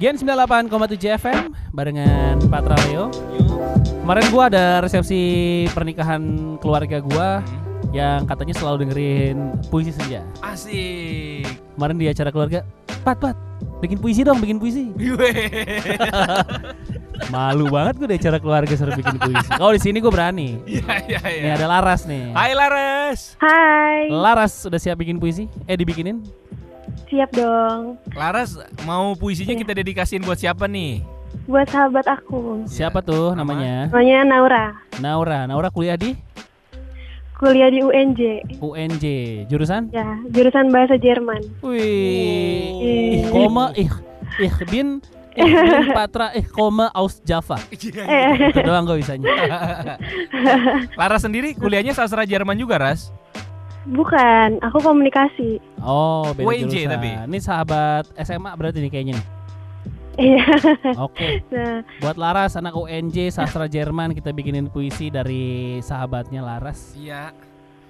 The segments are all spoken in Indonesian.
Gen 98,7 FM barengan Patra Leo. Kemarin gua ada resepsi pernikahan keluarga gua yang katanya selalu dengerin puisi senja. Asik. Kemarin di acara keluarga, Pat, Pat, bikin puisi dong, bikin puisi. Malu banget gue di acara keluarga suruh bikin puisi. Kalau di sini gue berani. Iya iya iya. Ini ada Laras nih. Hai Laras. Hai, Laras udah siap bikin puisi? Eh dibikinin? Siap dong. Laras mau puisinya kita dedikasiin buat siapa nih? Buat sahabat aku. Siapa tuh namanya? Namanya Naura. Naura. Naura kuliah di Kuliah di UNJ. UNJ. Jurusan? Ya, jurusan bahasa Jerman. Wih. Ih. Ih, koma ih ih bin bin patra ih koma aus Java. Eh, Itu doang gue bisanya. Laras sendiri kuliahnya sastra Jerman juga, Ras? Bukan, aku komunikasi. Oh, beda UNJ jurusan. tapi? Ini sahabat SMA berarti nih kayaknya nih. Iya. Oke. Nah, Buat Laras anak UNJ sastra Jerman kita bikinin puisi dari sahabatnya Laras. Iya.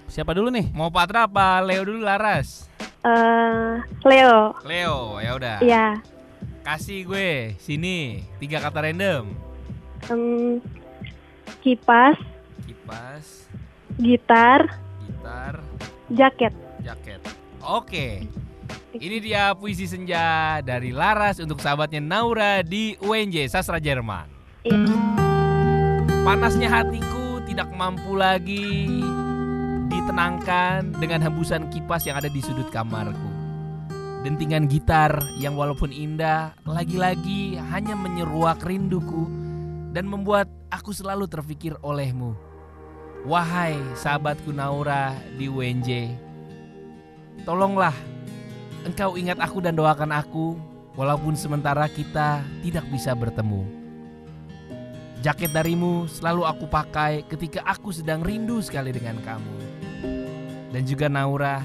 Siapa dulu nih? Mau Patra apa Leo dulu Laras? eh Leo. Leo, ya udah. Iya. Kasih gue sini tiga kata random. Em, kipas, Kipas, gitar, gitar, jaket. jaket. Oke. Ini dia puisi senja dari Laras untuk sahabatnya Naura di UNJ Sastra Jerman. Iya. Panasnya hatiku tidak mampu lagi ditenangkan dengan hembusan kipas yang ada di sudut kamarku. Dentingan gitar yang walaupun indah lagi-lagi hanya menyeruak rinduku dan membuat aku selalu terfikir olehmu. Wahai sahabatku Naura di UNJ, tolonglah engkau ingat aku dan doakan aku walaupun sementara kita tidak bisa bertemu. Jaket darimu selalu aku pakai ketika aku sedang rindu sekali dengan kamu. Dan juga Naura,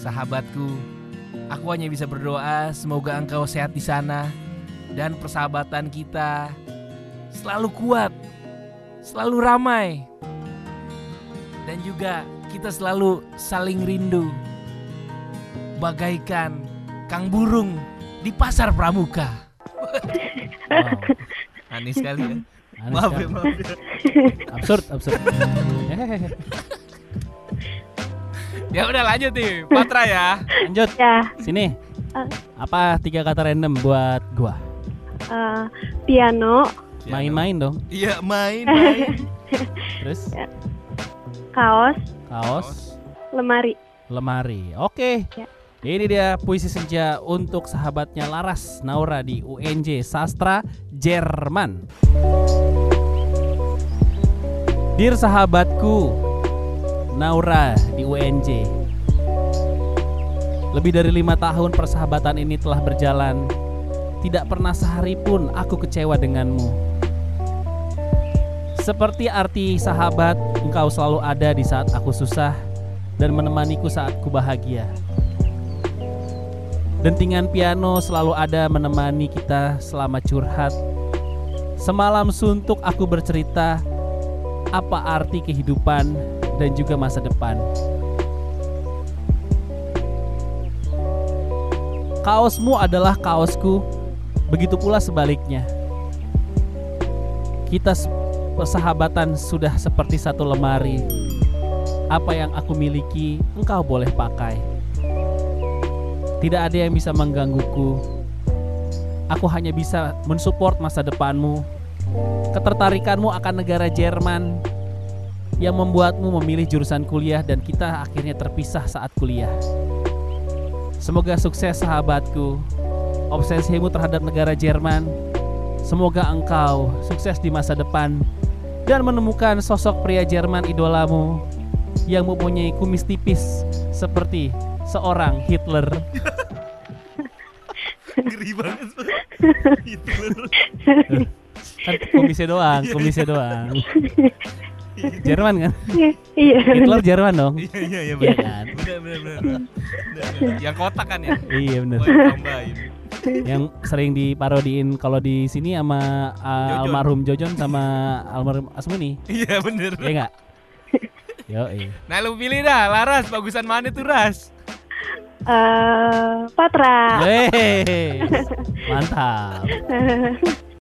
sahabatku, aku hanya bisa berdoa semoga engkau sehat di sana dan persahabatan kita selalu kuat, selalu ramai. Dan juga kita selalu saling rindu. Bagaikan kang burung di pasar pramuka. Wow. Aneh sekali ya. Aneh Maaf sekali. ya, maaf ya. Absurd, absurd. Ya udah lanjut nih, Patra ya. Lanjut. Ya, Sini. Eh. Apa tiga kata random buat gua? eh, piano, Main-main dong. Iya main, main. Terus kaos, kaos, lemari. lemari. Oke. Ya. Ini dia puisi senja untuk sahabatnya Laras Naura di UNJ Sastra Jerman. Dear sahabatku Naura di UNJ Lebih dari lima tahun persahabatan ini telah berjalan Tidak pernah sehari pun aku kecewa denganmu Seperti arti sahabat Engkau selalu ada di saat aku susah Dan menemaniku saat ku bahagia Dentingan piano selalu ada menemani kita selama curhat Semalam suntuk aku bercerita apa arti kehidupan dan juga masa depan. Kaosmu adalah kaosku, begitu pula sebaliknya. Kita persahabatan sudah seperti satu lemari. Apa yang aku miliki, engkau boleh pakai. Tidak ada yang bisa menggangguku. Aku hanya bisa mensupport masa depanmu ketertarikanmu akan negara Jerman yang membuatmu memilih jurusan kuliah dan kita akhirnya terpisah saat kuliah. Semoga sukses sahabatku. Obsesimu terhadap negara Jerman. Semoga engkau sukses di masa depan dan menemukan sosok pria Jerman idolamu yang mempunyai kumis tipis seperti seorang Hitler. Ngeri banget. Kan kumisnya doang, kumisnya doang. Jerman kan? Iya. Hitler Jerman dong. Iya iya iya Iya benar. kan? Benar benar benar. Benar, benar. Yang kotak kan ya? Iya bener. Yang sering diparodiin kalau di sini sama uh, Jojon. almarhum Jojon sama almarhum Asmuni. Iya bener. Iya enggak? Yo, iya. Nah lu pilih dah, Laras bagusan mana tuh Ras? eh, Patra. Weh, mantap.